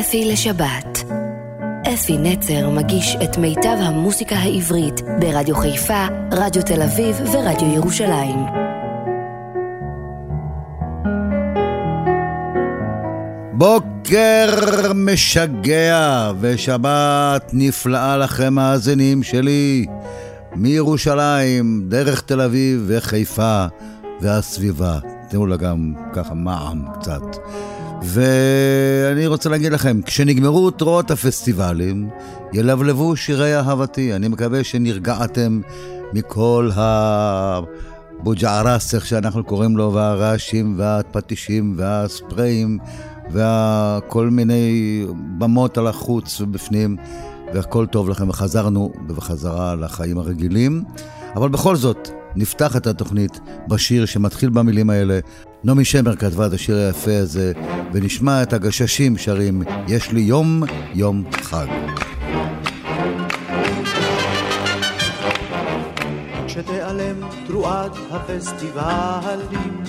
אפי לשבת. אפי נצר מגיש את מיטב המוסיקה העברית ברדיו חיפה, רדיו תל אביב ורדיו ירושלים. בוקר משגע ושבת נפלאה לכם מאזינים שלי מירושלים, דרך תל אביב וחיפה והסביבה. תנו לה גם ככה מע"מ קצת. ואני רוצה להגיד לכם, כשנגמרו תרועות הפסטיבלים, ילבלבו שירי אהבתי. אני מקווה שנרגעתם מכל הבוג'ערס, איך שאנחנו קוראים לו, והרעשים והפטישים והספריים וכל מיני במות על החוץ ובפנים, והכל טוב לכם, וחזרנו בחזרה לחיים הרגילים. אבל בכל זאת, נפתח את התוכנית בשיר שמתחיל במילים האלה. נעמי שמר כתבה את השיר היפה הזה, ונשמע את הגששים שרים "יש לי יום, יום חג". כשתיעלם תרועת הפסטיבלים,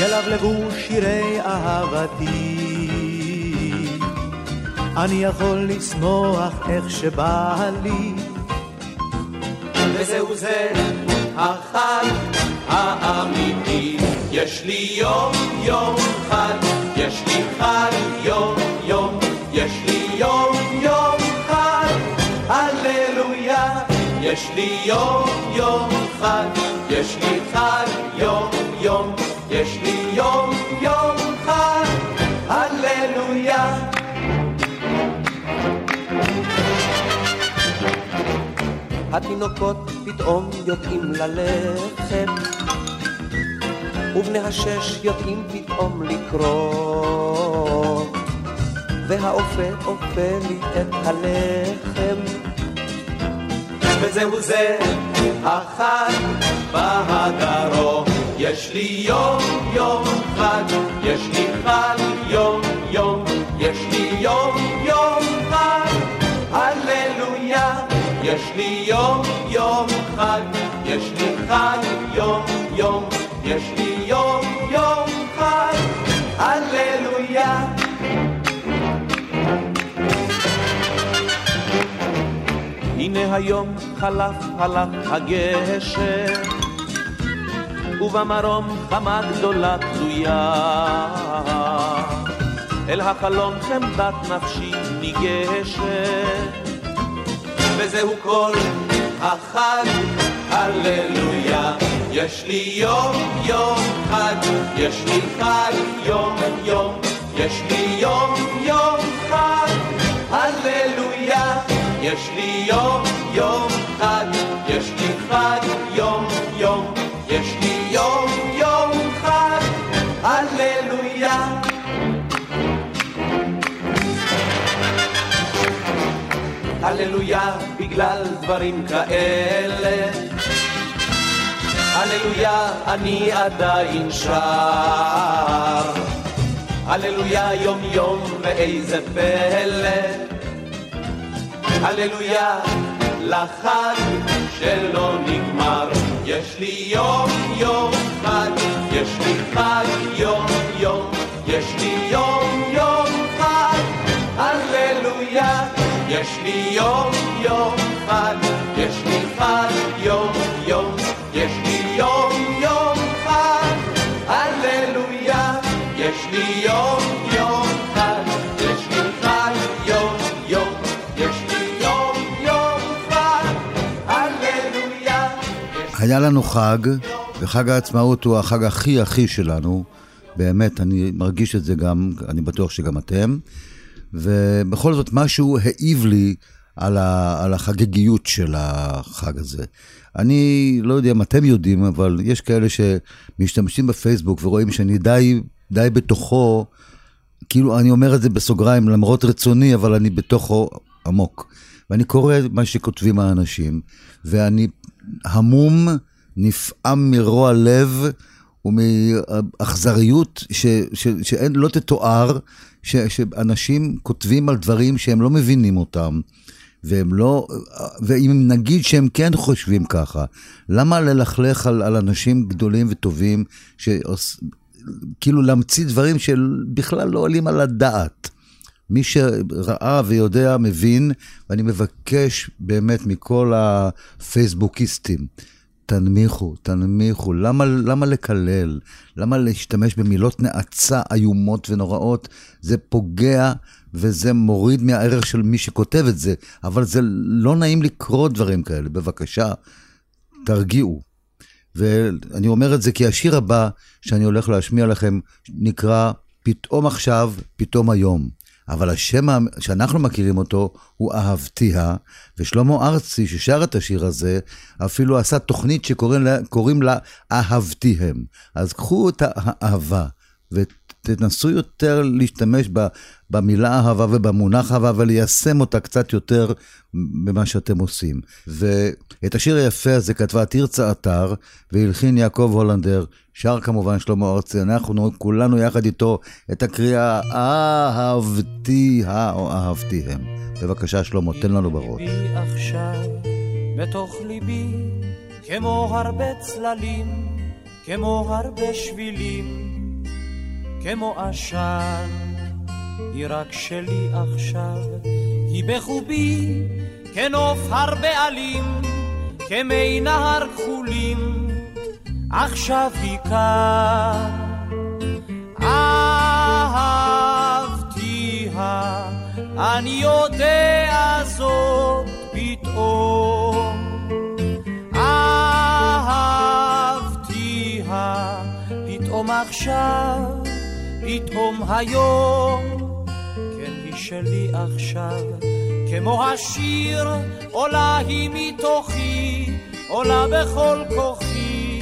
ילבלבו שירי אהבתי. אני יכול לשמוח איך שבא לי, וזהו זה החג האמיתי. יש לי יום יום חג, יש לי חג יום יום, יש לי יום יום חג, הללויה. יש לי יום יום חג, יש לי חג יום יום, יש לי יום יום התינוקות פתאום יודעים ללכת, ובני השש יודעים פתאום לקרוא, והאופה אופה לי את הלחם, וזהו זה החג בהדרום. יש לי יום יום חג, יש לי חג יום יום, יש לי יום יום חג, הללויה. יש לי יום יום חג, יש לי חג יום יום, יש לי יום יום חג, הללויה. הנה היום חלף הלך הגשר, ובמרום חמה גדולה תלויה. אל החלום חמדת נפשי ניגשת. וזהו כל החג, הללויה. יש לי יום יום חג, יש לי חג יום יום, יש לי יום יום חג, הללויה. יש לי יום יום חג, יש לי חג יום יום, יש לי יום יום חג, הללויה. הללויה בגלל דברים כאלה. הללויה אני עדיין שר. הללויה יום יום ואיזה פלא. הללויה לחג שלא נגמר. יש לי יום יום חג, יש לי חג יום יום, יש לי יום יום חג. הללויה יש לי יום יום חג, יש לי חג יום יום, יש לי יום יום חג, הללויה. יש לי יום יום חג, יש לי חג יום יום, יש לי יום יום חג, הללויה. היה לנו חג, וחג העצמאות הוא החג הכי הכי שלנו. באמת, אני מרגיש את זה גם, אני בטוח שגם אתם. ובכל זאת משהו העיב לי על, ה, על החגיגיות של החג הזה. אני לא יודע אם אתם יודעים, אבל יש כאלה שמשתמשים בפייסבוק ורואים שאני די, די בתוכו, כאילו אני אומר את זה בסוגריים למרות רצוני, אבל אני בתוכו עמוק. ואני קורא מה שכותבים האנשים, ואני המום, נפעם מרוע לב ומאכזריות שלא תתואר, ש, שאנשים כותבים על דברים שהם לא מבינים אותם. והם לא, ואם נגיד שהם כן חושבים ככה, למה ללכלך על, על אנשים גדולים וטובים ש, כאילו להמציא דברים שבכלל לא עולים על הדעת. מי שראה ויודע מבין, ואני מבקש באמת מכל הפייסבוקיסטים, תנמיכו, תנמיכו. למה, למה לקלל? למה להשתמש במילות נאצה איומות ונוראות? זה פוגע וזה מוריד מהערך של מי שכותב את זה, אבל זה לא נעים לקרוא דברים כאלה. בבקשה, תרגיעו. ואני אומר את זה כי השיר הבא שאני הולך להשמיע לכם נקרא פתאום עכשיו, פתאום היום. אבל השם שאנחנו מכירים אותו הוא אהבתיה, ושלמה ארצי, ששר את השיר הזה, אפילו עשה תוכנית שקוראים לה אהבתיהם. אז קחו את האהבה ותנסו יותר להשתמש במילה אהבה ובמונח אהבה וליישם אותה קצת יותר במה שאתם עושים. ואת השיר היפה הזה כתבה תרצה אתר והלחין יעקב הולנדר, שר כמובן שלמה ארצי, אנחנו כולנו יחד איתו את הקריאה אהבתיה או אהבתיהם. בבקשה שלמה, תן לנו בראש. בתוך ליבי כמו הרבה צללים, כמו הרבה שבילים, כמו עשן. היא רק שלי עכשיו, היא בחובי כנוף הרבה עלים, כמי נהר כחולים, עכשיו היא כאן. אהבתיה, אני יודע זאת פתאום. אהבתיה, פתאום עכשיו, פתאום היום. שלי עכשיו, כמו השיר עולה היא מתוכי, עולה בכל כוחי,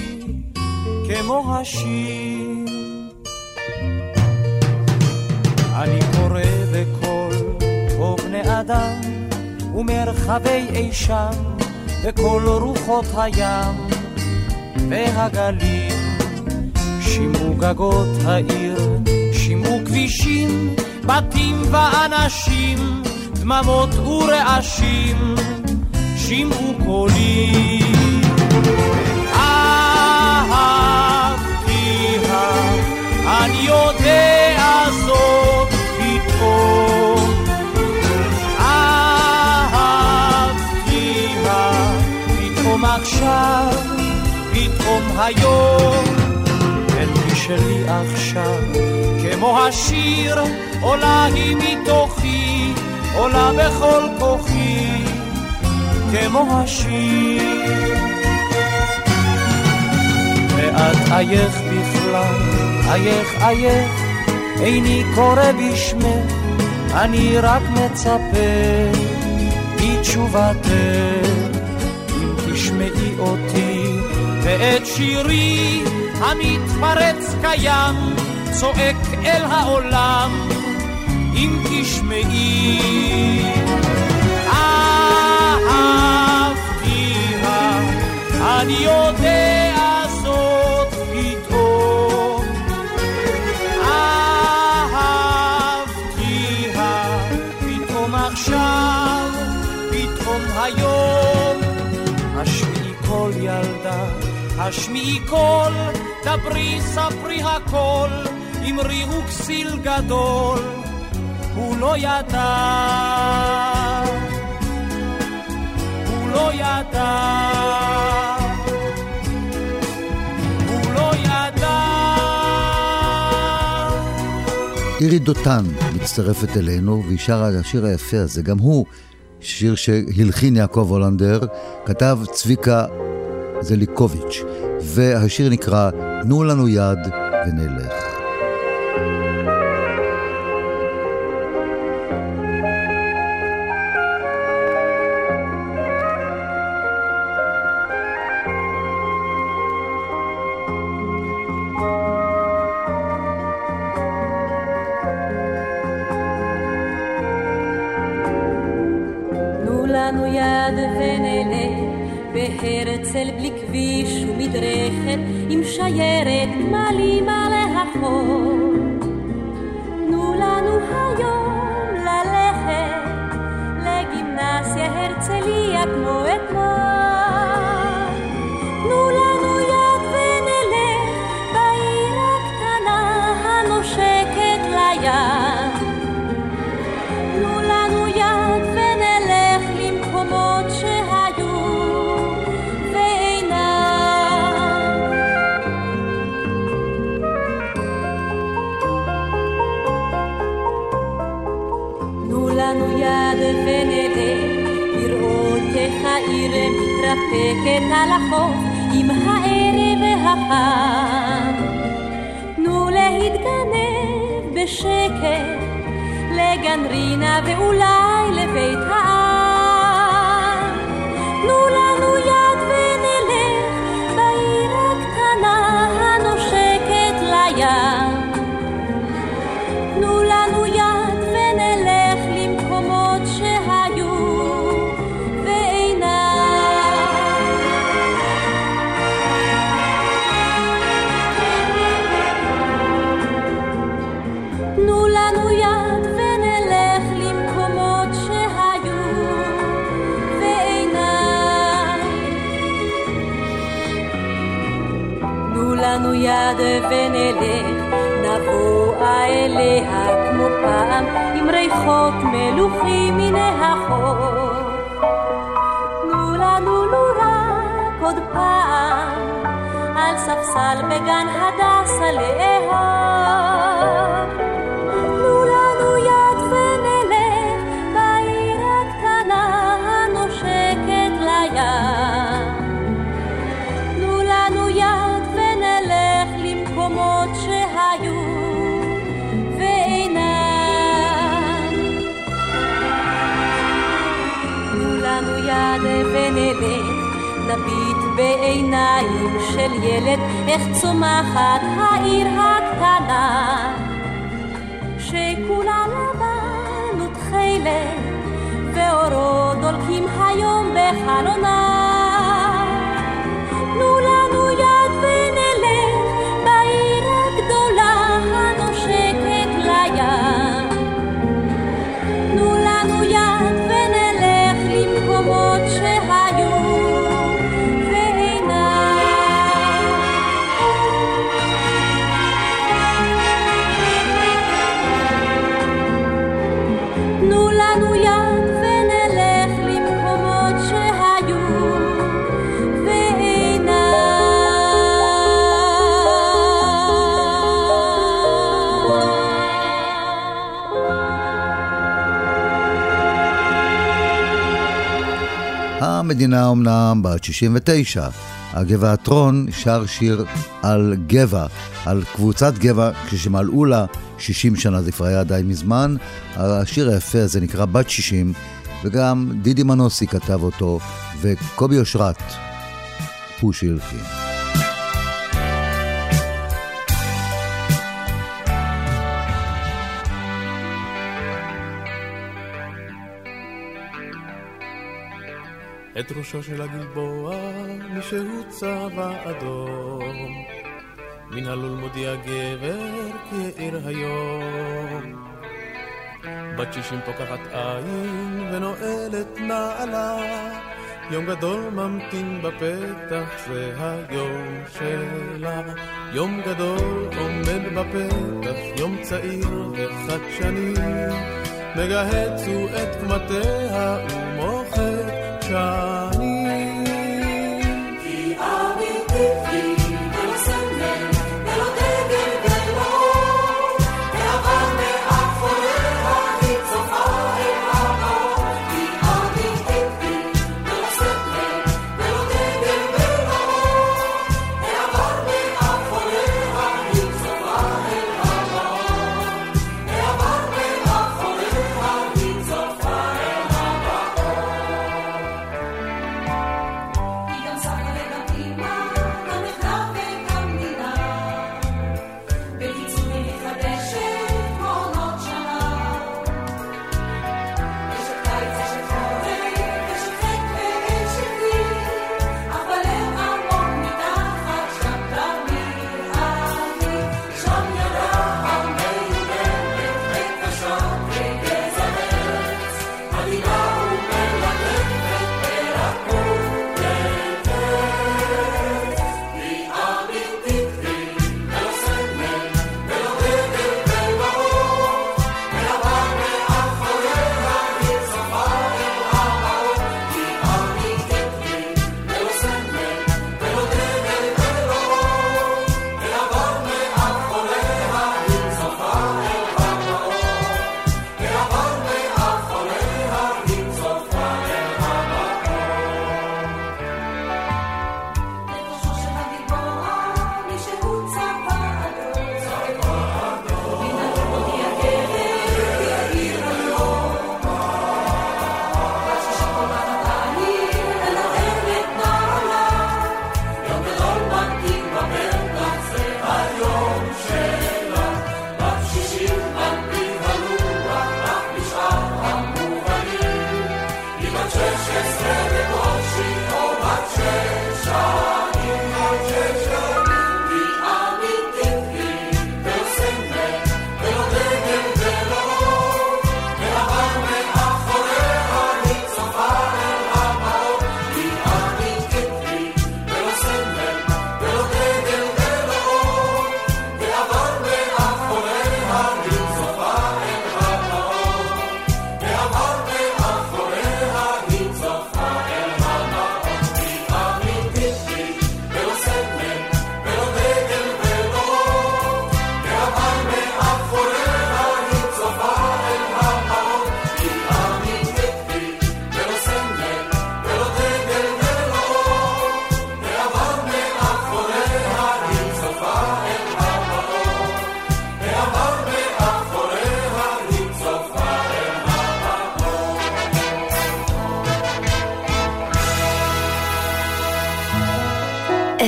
כמו השיר. אני קורא בקול פה בני אדם ומרחבי אי שם, וכל רוחות הים והגלים, שימו גגות העיר, כבישים בתים ואנשים, דממות ורעשים, שמעו קולי. אהבתיה, אני יודע זאת פתאום. אהבתיה, פתאום עכשיו, פתאום היום, שלי עכשיו, כמו השיר עולה היא מתוכי, עולה בכל כוחי, כמו השיר. ואת אייך בכלל, אייך אייך, איני קורא בשמך, אני רק מצפה מתשובתך, אם תשמעי אותי ואת שירי המתפרץ קיים, צועק אל העולם. אם תשמעי. אהבתיה, אני יודע זאת פתאום. אהבתיה, פתאום עכשיו, פתאום היום. השמיעי קול ילדה, השמיעי קול, דברי ספרי הכל, אמרי וכסיל גדול. הוא לא ידע, הוא לא ידע, הוא לא ידע. אירי דותן מצטרפת אלינו והיא שרה את השיר היפה הזה, גם הוא שיר שהלחין יעקב הולנדר, כתב צביקה זליקוביץ', והשיר נקרא "תנו לנו יד ונלך". מתרפקת על החוף עם הערב החם. תנו להתגנב בשקט לגן רינה ואולי לבית ונלך, נבוא אליה כמו פעם, עם ריחות מלוכים מן החור. תנו לנו לו רק עוד פעם, על ספסל בגן הדסה לאהוב. ונלך, נביט בעיניים של ילד, איך צומחת העיר הקטנה. שכולה לבן ותכלת, ואורו דולקים היום בחלונה. המדינה אומנם בת 69. הגבעתרון שר שיר על גבע, על קבוצת גבע, כשמלאו לה 60 שנה, זה כבר היה די מזמן. השיר היפה הזה נקרא בת 60, וגם דידי מנוסי כתב אותו, וקובי אושרת הוא שהלחין. את ראשו של הגלבוע מישהו צבע אדום. מן הלול מודיע גבר כי העיר היום. בת שישים פוקחת עין ונועלת נעלה. יום גדול ממתין בפתח, זה היום שלה. יום גדול עומד בפתח, יום צעיר וחדשני. מגהץ הוא את קמטיה ומוחק שנים.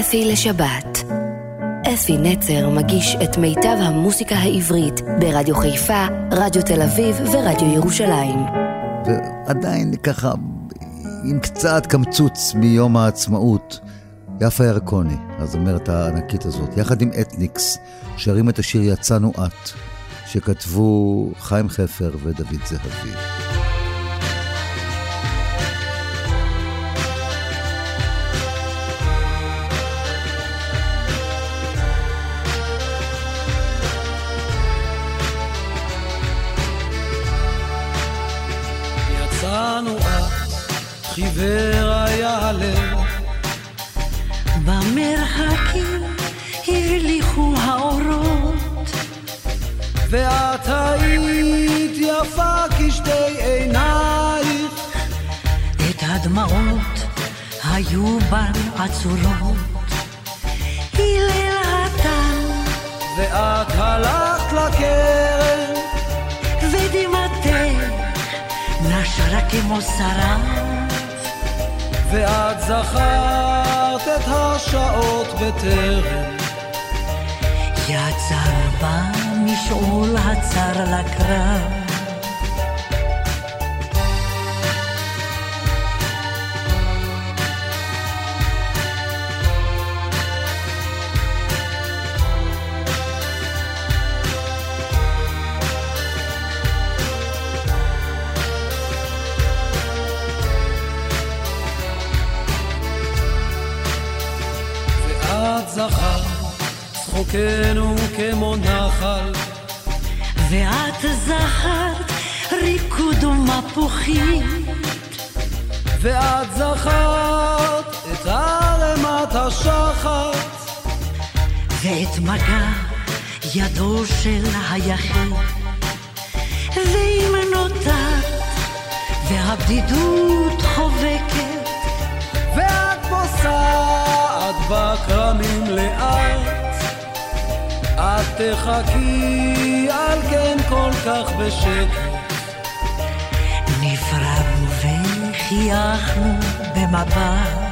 אפי לשבת. אפי נצר מגיש את מיטב המוסיקה העברית ברדיו חיפה, רדיו תל אביב ורדיו ירושלים. ועדיין ככה, עם קצת קמצוץ מיום העצמאות, יפה ירקוני, הזמרת הענקית הזאת, יחד עם אתניקס, שרים את השיר יצאנו את, שכתבו חיים חפר ודוד זהבי. חיוור היה הלב, במרחקים הבליחו האורות, ואת היית יפה כשתי עינייך, את הדמעות היו בן עצורות. הלל התן ואת הלכת לקרן, ודמעתך נשרה כמו שרף, ואת זכרת את השעות בטרם, יצר בה משעול הצר לקרב. צחוקנו כמו נחל, ואת זכרת ריקוד ומפוחים, ואת זכרת את ערמת השחת, ואת מגע ידו של היחיד, ואם נותרת והבדידות חובקת, ואת פוסעת בכרמים לאט. את תחכי על כן כל כך בשקט, נפרדנו וחייכנו במבט.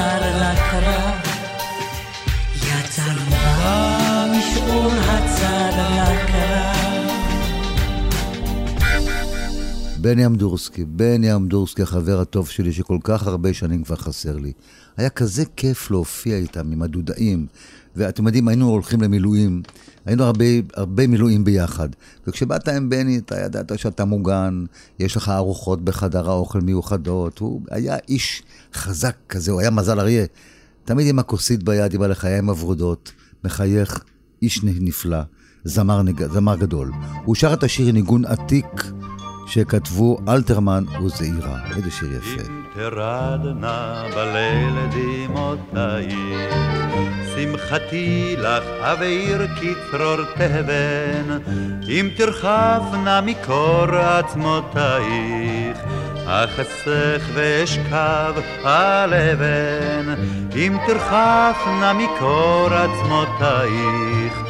הצר לקרב, יצר בה משעול הצר לקרב. בני אמדורסקי, בני אמדורסקי, החבר הטוב שלי, שכל כך הרבה שנים כבר חסר לי. היה כזה כיף להופיע איתם, עם הדודאים. ואתם יודעים, היינו הולכים למילואים, היינו הרבה, הרבה מילואים ביחד. וכשבאת עם בני, אתה ידעת שאתה מוגן, יש לך ארוחות בחדר האוכל מיוחדות. הוא היה איש חזק כזה, הוא היה מזל אריה. תמיד עם הכוסית ביד, עם הלחיים הוורודות, מחייך, איש נפלא, זמר, נג... זמר גדול. הוא שר את השיר ניגון עתיק שכתבו אלתרמן וזעירה. איזה שיר יפה. אם תרדנה בליל דמעותייך, שמחתי לך אבעיר כצרור תבן, אם תרחבנה מקור עצמותייך, אחסך ואשכב על אבן, אם תרחפנה מקור עצמותייך,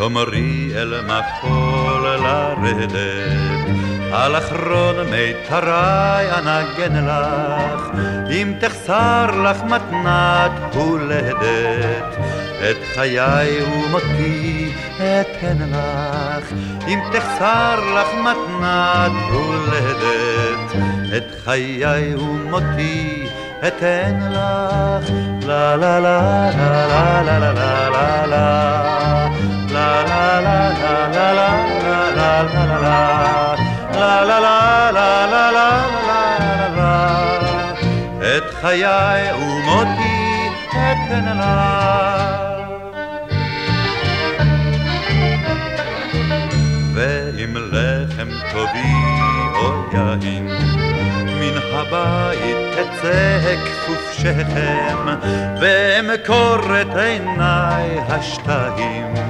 תאמרי אל מחול לרדת. על אחרון מיתרי אנגן לך, אם תחסר לך מתנת הולדת, את חיי ומותי אתן לך, אם תחסר לך מתנת הולדת, את חיי ומותי אתן לך, לה לה לה לה לה לה לה לה את חיי ומותי אתן לה. ועם לחם טובי או יין, מן הבית אצא כפוף שכם, ואמכור את עיניי השתיים.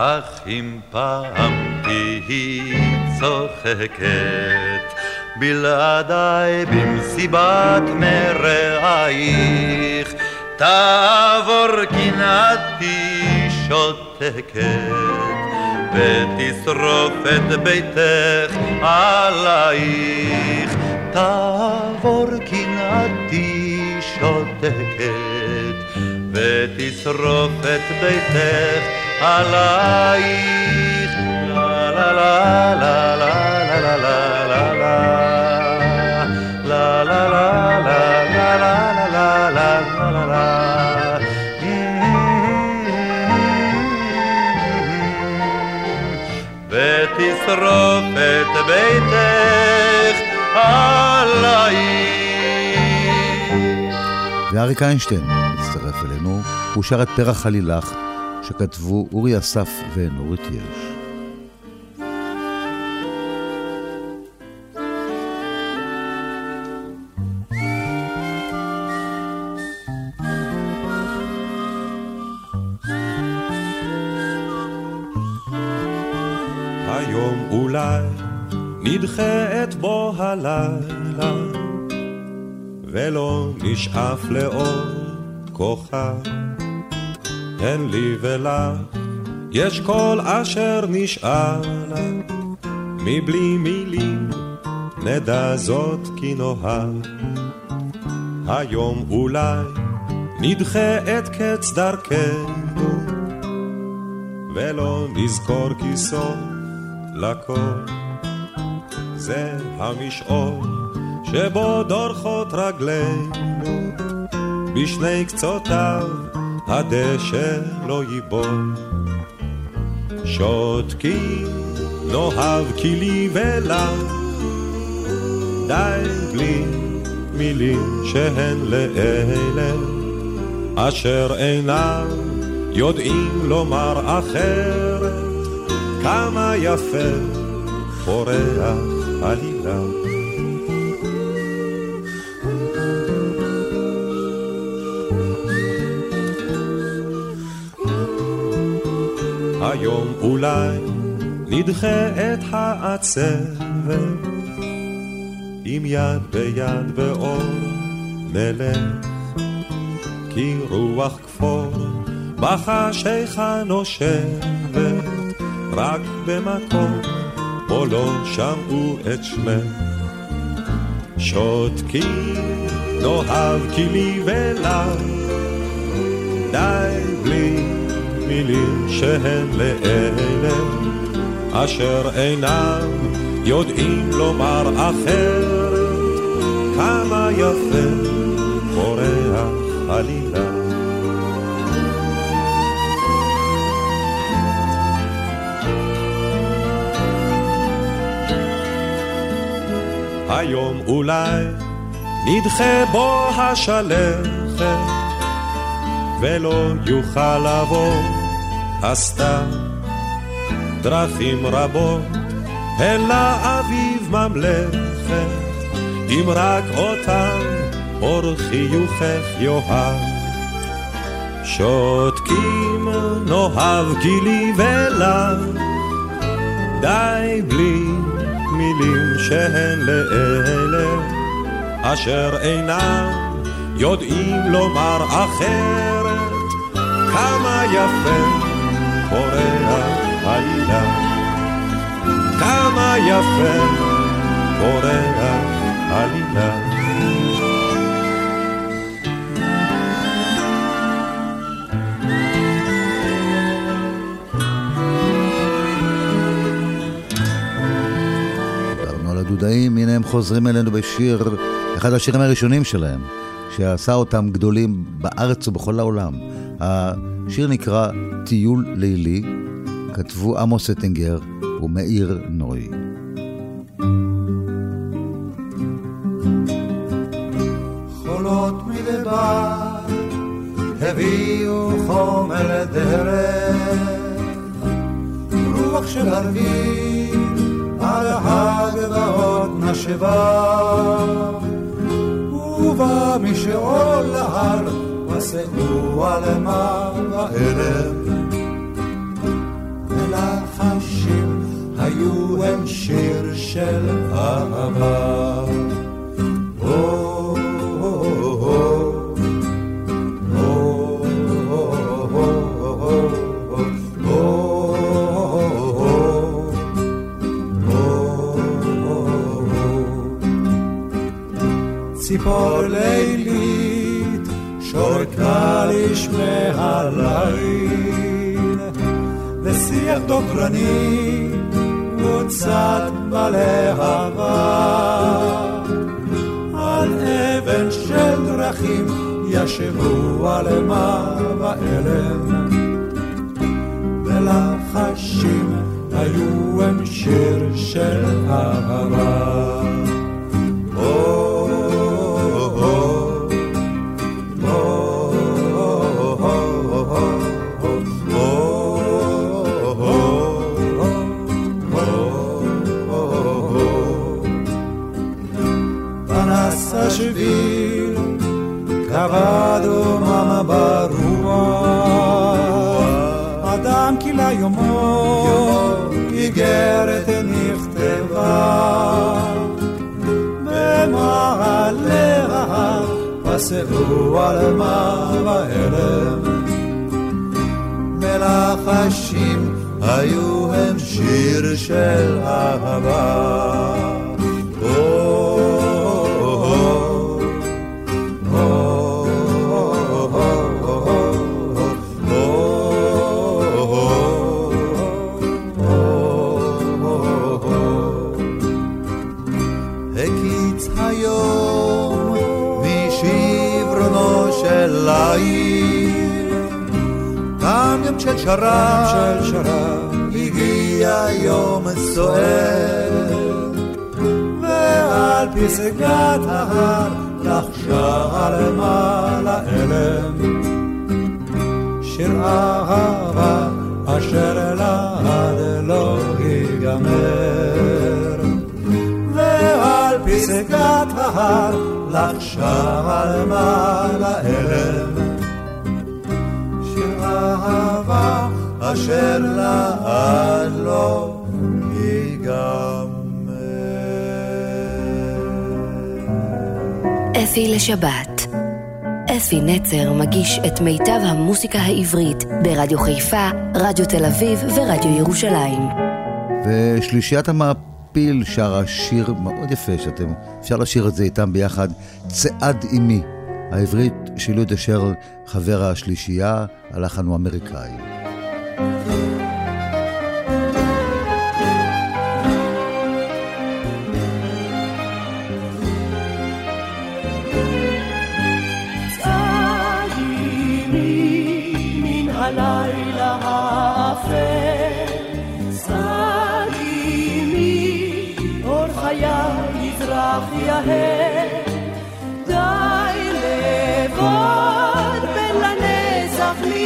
אך אם פעם תהי צוחקת בלעדיי במסיבת מרעייך תעבור קנאתי שותקת ותשרוף את ביתך עלייך. תעבור קנאתי שותקת ותשרוף את ביתך עלייך, לה לה לה לה לה ביתך עליי. ואריק איינשטיין הצטרף אלינו, הוא שר את פרח חלילך שכתבו אורי אסף ונורית הירש. היום אולי נדחה את בוא הלילה ולא נשאף לאור כוכב. אין לי ולך יש כל אשר נשאלה מבלי מילים נדע זאת כי נאהב. היום אולי נדחה את קץ דרכנו ולא נזכור כי סוף לכל. זה המשעול שבו דורכות רגלינו בשני קצותיו הדשא לא ייבול שותקים נאהב כי לי ולך די בלי מילים שהן לאלה. אשר אינם יודעים לומר אחרת. כמה יפה פורח עלילה אולי נדחה את העצבת. עם יד ביד באור נלך כי רוח כפור בחשיכה נושבת רק במקום בו לא שמעו את שמך. שותקים נאהב כי לי ולך די מילים שהן לאלה אשר אינם יודעים לומר אחרת. כמה יפה פורח עלילה היום אולי נדחה בו השלכת ולא יוכל לבוא הסתם דרכים רבות אל האביב ממלכת, אם רק אותם אור חיוכך יאהב. שותקים נאהב גילי ולך, די בלי מילים שהן לאלה אשר אינם יודעים לומר אחרת כמה יפה פורח עלילה כמה יפה פורח עלילה הדודאים, הנה הם חוזרים אלינו בשיר, אחד השירים הראשונים שלהם, שעשה אותם גדולים בארץ ובכל העולם. השיר נקרא טיול לילי, כתבו עמוס אטינגר ומאיר נוי. חולות מדבר הביאו דרך רוח של ערבים על הגבעות נשבה ובא משאול להר ושאו על מה בערב ולחשים היו הם שיר של אהבה ציפור לילית שורקה לשמי הליל. ושיח דוקרני מוצת בלהבה על אבן של דרכים ישבו על מה באלם ולחשים היו הם שיר של אהבה קבע דומם ברוח, אדם כי ליומו איגרת נכתבה, במעלה ההר פסעו על מה בערב, מלחשים היו הם שיר של אהבה. שרב של שרב הגיע יום סוער. ועל פסגת ההר לחשה על מעלה אלם שיר אהבה אשר לעד לא ייגמר. ועל פסגת ההר לחשה על מעלה אלם אהבה אשר לעד לא ייגמר אפי לשבת. אפי נצר מגיש את מיטב המוסיקה העברית ברדיו חיפה, רדיו תל אביב ורדיו ירושלים. ושלישיית המעפיל שרה שיר מאוד יפה, שאתם, אפשר לשיר את זה איתם ביחד, צעד עימי. העברית של יהודה שרל, חבר השלישייה, הלחן הוא אמריקאי. הלילה האפל, יהל,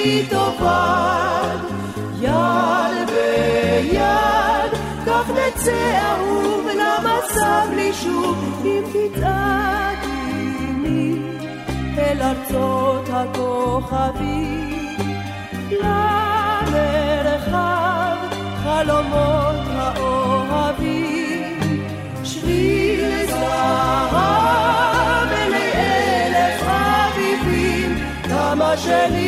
לי תאבד, יד ביד, כך נצא אהוב למסע בלי שוב, אם תצעד עימי אל ארצות הכוכבים, למרחב חלומות האוהבים, שביל זהב אלי אלף אביבים, כמה לעולם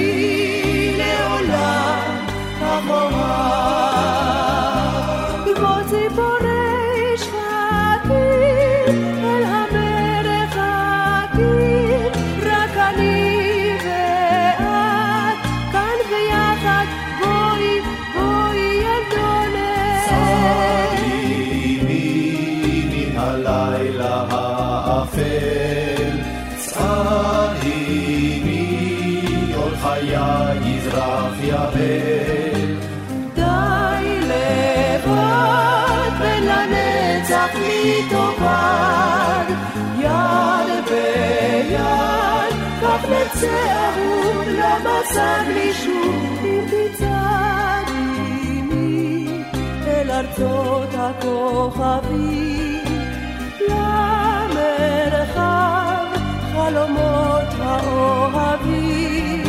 for נצא אהוב למסע בלי שוב, אם תצעד עימי אל ארצות הכוכבים, למרחב חלומות האוהבים,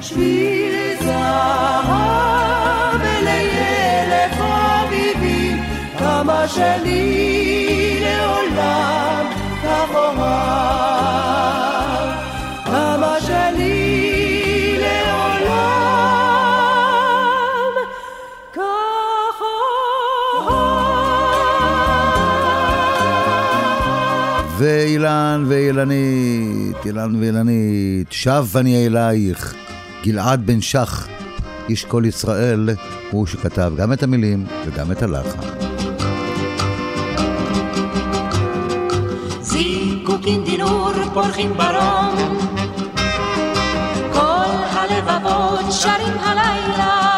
שביל זהב אלי אלף אביבים, כמה שלי לעולם כך אוהב, ואילן ואילנית, אילן ואילנית, שב אני אלייך, גלעד בן שח, איש כל ישראל, הוא שכתב גם את המילים וגם את הלחן. כל הלבבות שרים הלילה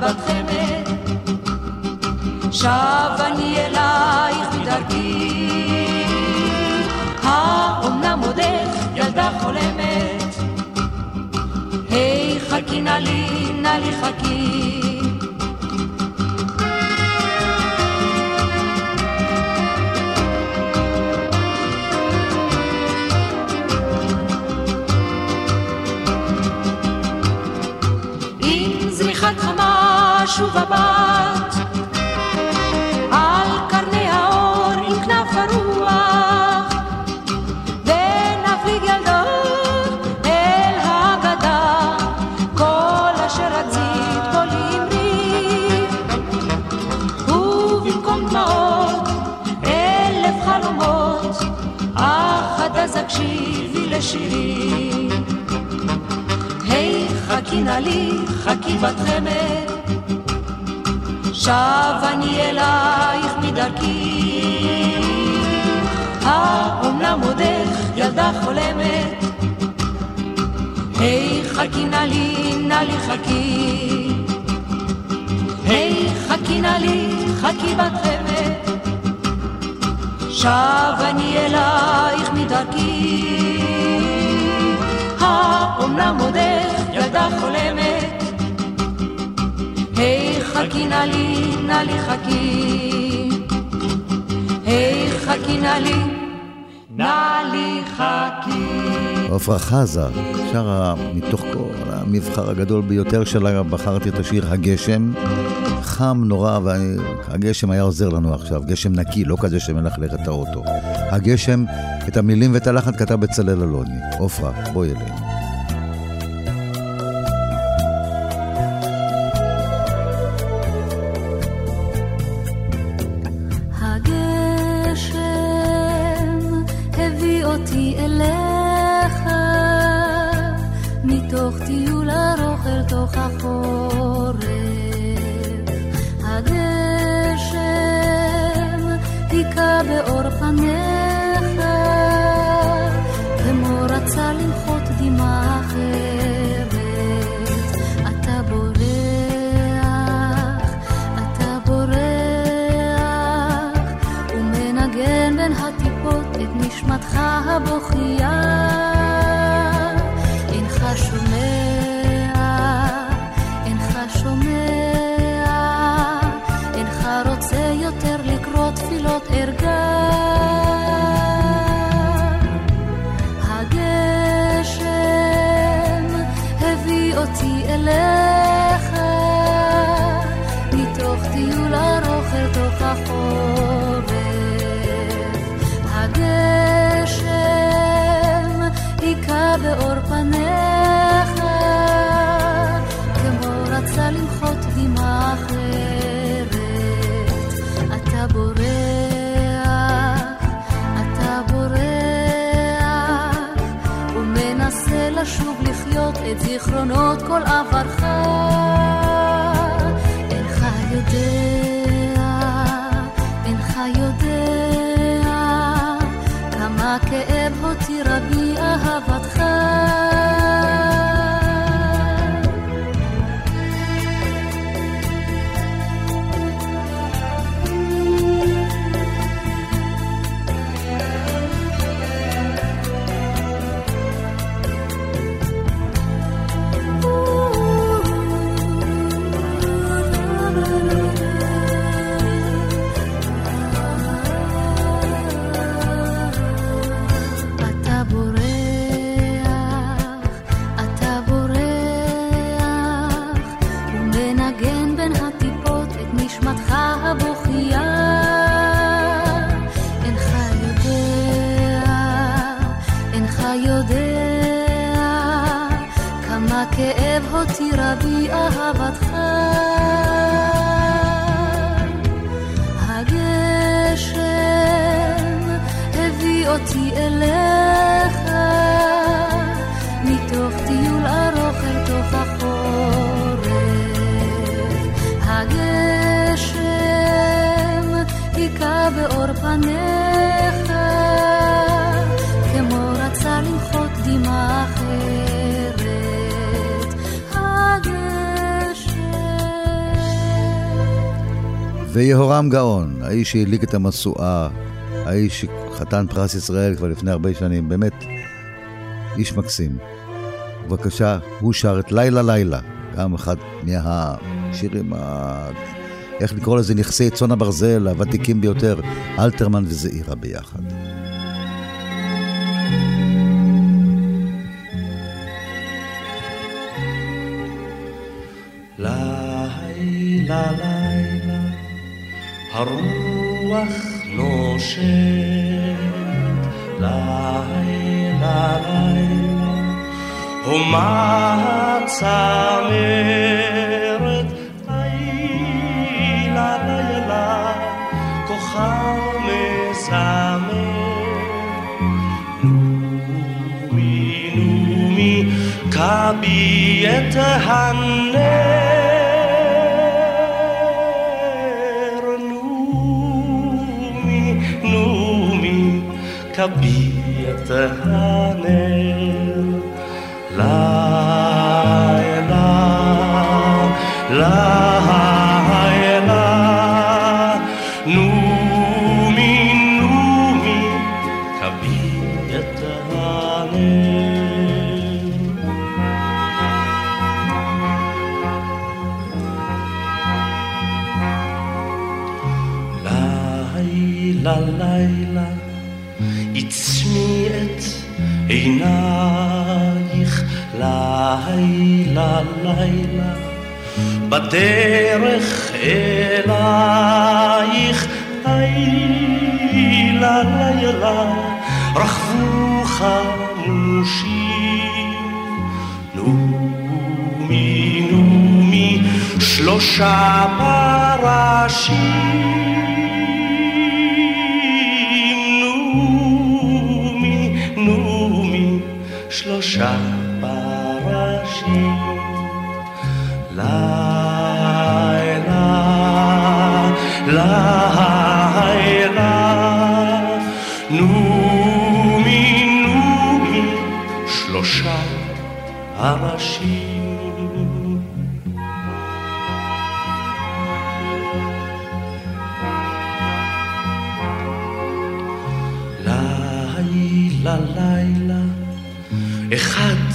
בת חמד שב אני אלייך מדרכי. האומנם עודך ילדה חולמת? היי חכי נא לי נא לי חכי שוב הבת על קרני האור עם כנף הרוח ונפליג ילדות אל האגדה כל אשר רצית בו לאמרי ובמקום דמעות אלף חלומות אך אז הקשיבי לשירי היי חכי נא לי חכי בת חמד שב אני אלייך מדרכי. האומנם עודך ילדה חולמת? היי חכי נא לי נא לי חכי. היי חכי נא לי חכי בת חמד שב אני אלייך מדרכי. האומנם עודך ילדה חולמת? היי חכי נא לי נא לי חכי היי חכי נא לי נא לי חכי עפרה חזה, שרה מתוך כל המבחר הגדול ביותר שלה, בחרתי את השיר הגשם. חם נורא, והגשם היה עוזר לנו עכשיו, גשם נקי, לא כזה שמלכלך את האוטו. הגשם, את המילים ואת הלחן כתב בצלאל אלוני. עפרה, בואי אלינו. כאב הותירה בי אהבתך. הגשם הביא אותי אליך, מתוך טיול ארוך אל תוך החורף. הגשם היכה באור פניך, ויהורם גאון, האיש שהדליק את המשואה, האיש שחתן פרס ישראל כבר לפני הרבה שנים, באמת איש מקסים. בבקשה, הוא שר את לילה לילה, גם אחד מהשירים, ה... איך לקרוא לזה, נכסי צאן הברזל, הוותיקים ביותר, אלתרמן וזעירה ביחד. לילה לילה הרוח נושבת לילה לילה הומה צמרת לילה לילה כוכב מזמר נומי נומי כבי את הנר I'll be kabinete home. בדרך אלייך לילה לילה רכבו חמושים. נומי נומי שלושה פרשים פרשים ללילה, אחד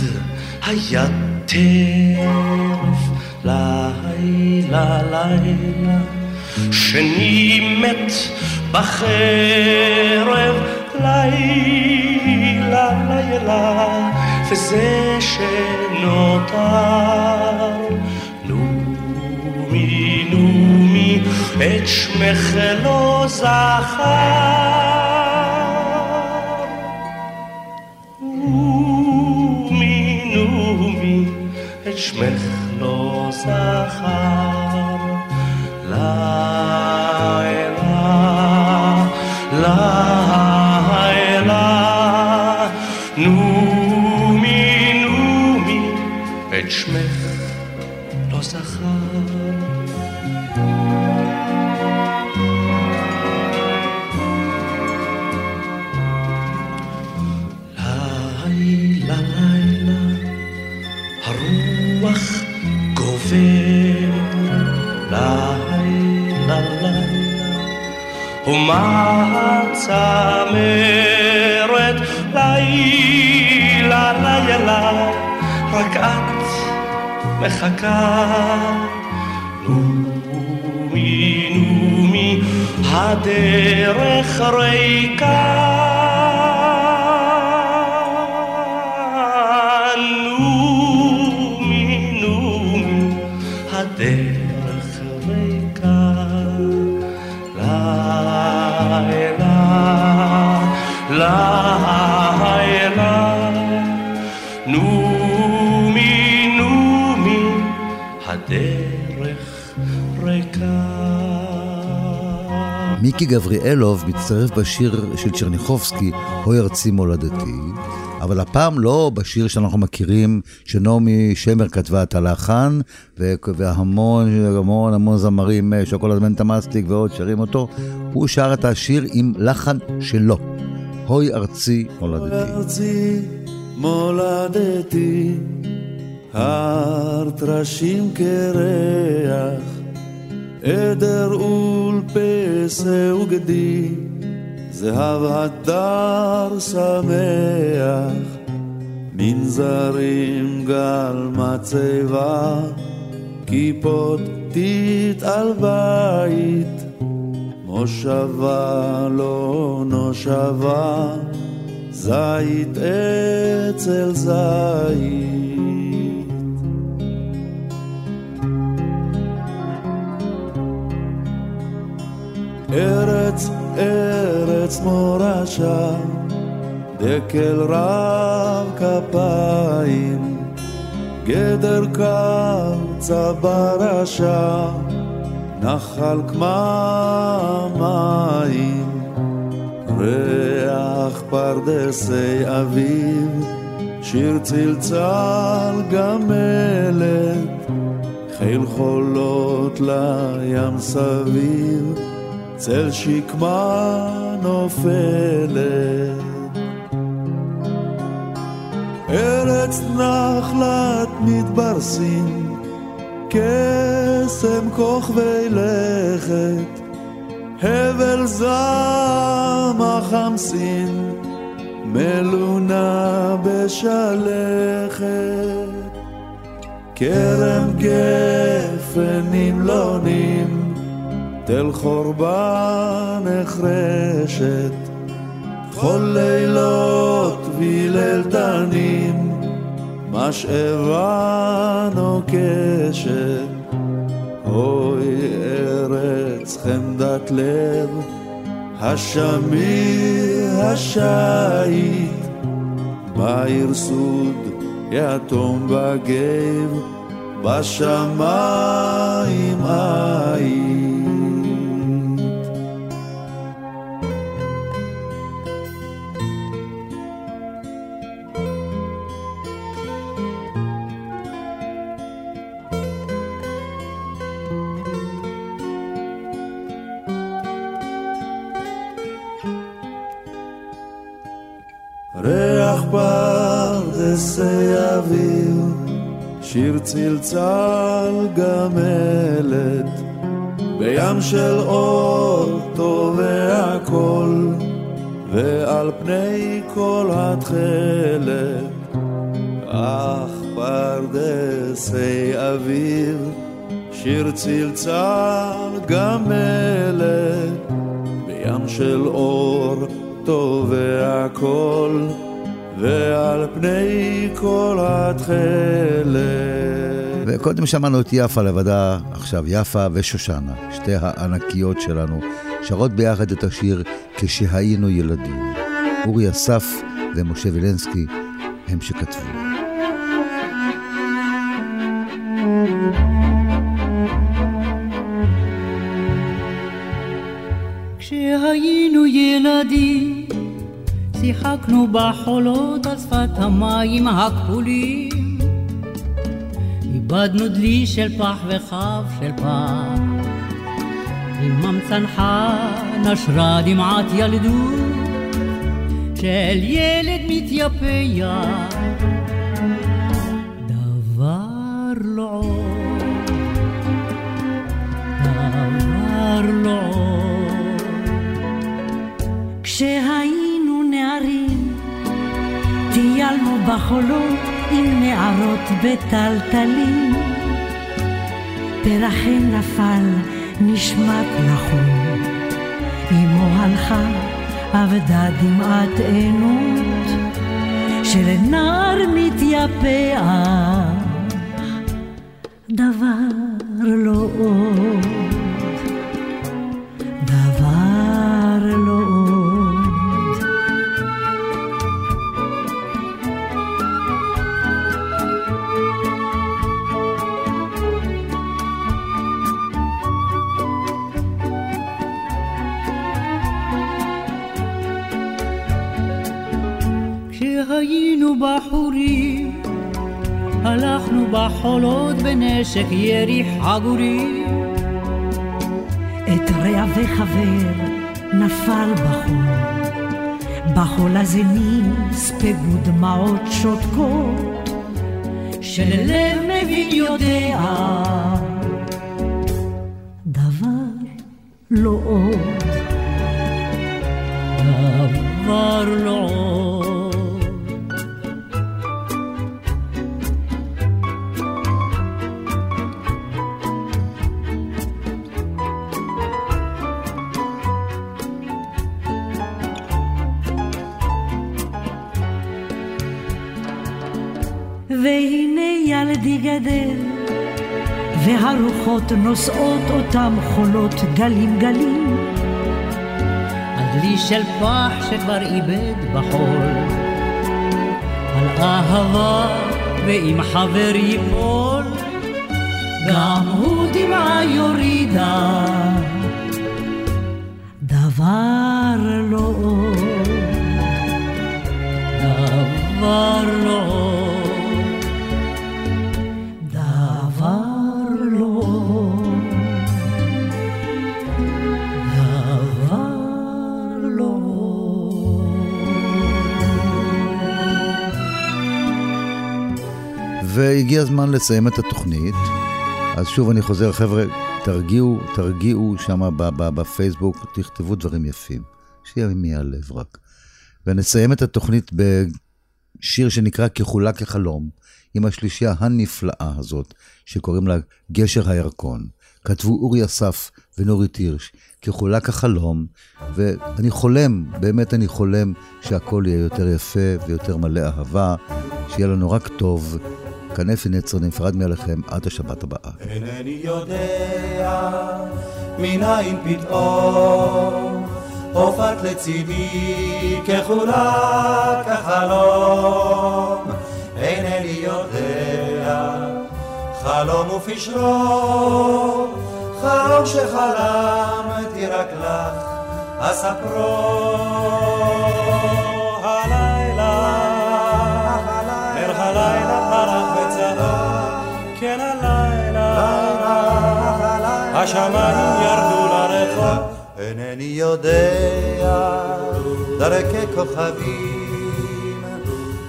היה טרף. לילה לילה, שני מת בחרב. לילה לילה, וזה שנותר נומי נומי את שמך לא זכר את שמך לא זכר. לילה, ומה הצמרת לילה לילה רק את מחכה. נומי נומי הדרך ריקה לילה, נומי נומי, הדרך ריקה. מיקי גבריאלוב מצטרף בשיר של צ'רניחובסקי, "הוי ארצי מולדתי", אבל הפעם לא בשיר שאנחנו מכירים, שנעמי שמר כתבה את הלחן, והמון המון המון זמרים, אה, שוקולד מנטה מסטיק ועוד שרים אותו, הוא שר את השיר עם לחן שלו. הוי ארצי מולדתי. ארצי מולדתי, הר טרשים קרח, עדר ולפסה וגדי, זהב הדר שמח, מנזרים גל מצבה, כיפות טיט על בית. מושבה לא נושבה, זית אצל זית. ארץ, ארץ מורשה, דקל רב כפיים, גדר קרצה ברשה. נחל כממים, ריח פרדסי אביב, שיר צלצל גמלת, חיל חולות לים סביב, צל שקמה נופלת. ארץ נחלת מדבר סין קסם כוכבי לכת, הבל זעם החמסין, מלונה בשלכת. כרם גפן נמלונים, תל חורבה נחרשת, כל לילות וליל תנים, משאבה נוקשת, אוי ארץ חמדת לב, השמיר השייט, בעיר סוד יתום בגב, בשמיים עין. פרדסי אביב, שיר צלצל גמלת, בים של אור טובע קול, ועל פני כל התכלת, אך פרדסי אביב, שיר צלצל גמלת, בים של אור טובע קול, ועל פני כל התכלת. וקודם שמענו את יפה לבדה, עכשיו יפה ושושנה, שתי הענקיות שלנו, שרות ביחד את השיר כשהיינו ילדים. אורי אסף ומשה וילנסקי הם שכתבו. כשהיינו ילדים, שיחקנו בחולות על שפת המים הכחולים. איבדנו דלי של פח וכף של פח. עמם צנחה נשרה דמעת ילדות של ילד מתייפח. דבר לא דבר לא עוד. כשהיינו טיילנו בחולות עם נערות בטלטלים. פרחי נפל, נשמט נחום. אמו הלכה, אבדה דמעת עינות, של נער מתייפח. דבר לא עוד, כשהיינו בחורים, הלכנו בחולות בנשק ירי חגורים. את רע וחבר נפל בחול, בחול הזה נספגו דמעות שותקות, של לב מבין יודע, לא עוד, דבר לא והרוחות נושאות אותם חולות גלים גלים. הדלי של פח שכבר איבד בחול, על אהבה ואם חבר ייפול, גם הוא דמעה יורידה. דבר לא עוד, דבר לא והגיע הזמן לסיים את התוכנית. אז שוב אני חוזר, חבר'ה, תרגיעו, תרגיעו שם בפייסבוק, תכתבו דברים יפים, שיהיה מהלב רק. ונסיים את התוכנית בשיר שנקרא כחולה כחלום, עם השלישייה הנפלאה הזאת, שקוראים לה גשר הירקון. כתבו אורי אסף ונורית הירש, כחולה כחלום, ואני חולם, באמת אני חולם, שהכל יהיה יותר יפה ויותר מלא אהבה, שיהיה לנו רק טוב. כנפי נצר נפרד מעליכם עד השבת הבאה. אינני יודע מנין פתאום הופעת לצידי כחולה כחלום אינני יודע חלום ופשרו חלום שחלמתי רק לך אספרו השמיים ירדו לרחוב. אינני יודע דרכי כוכבים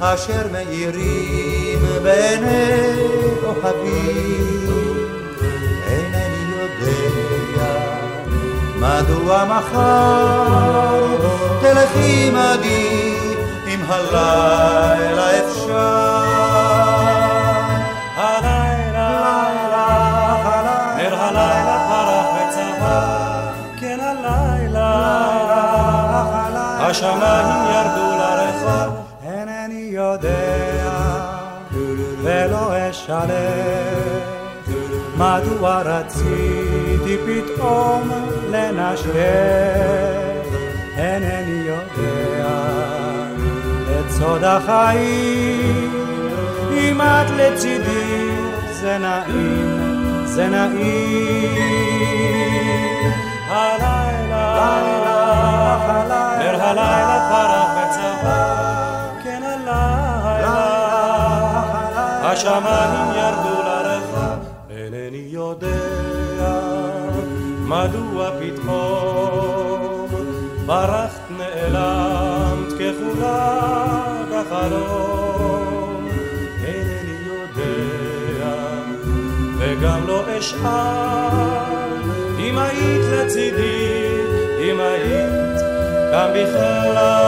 אשר מאירים בעיני כוכבים אינני יודע מדוע מחר תלכי עמדי אם הלילה אפשר. השמיים ירדו לרחוב, אינני יודע ולא אשלם מדוע רציתי פתאום לנשק. אינני יודע את סוד החיים. אם את לצידי זה נעים, זה נעים. הלילה, נר הלילה פרח וצבא, כן הלילה, השמיים ירדו לרחוב, אינני יודע מדוע פתאום ברחת נעלמת כחולק החלום, אינני יודע וגם לא אשאל אם היית לצידי, אם היית כאן בכלל?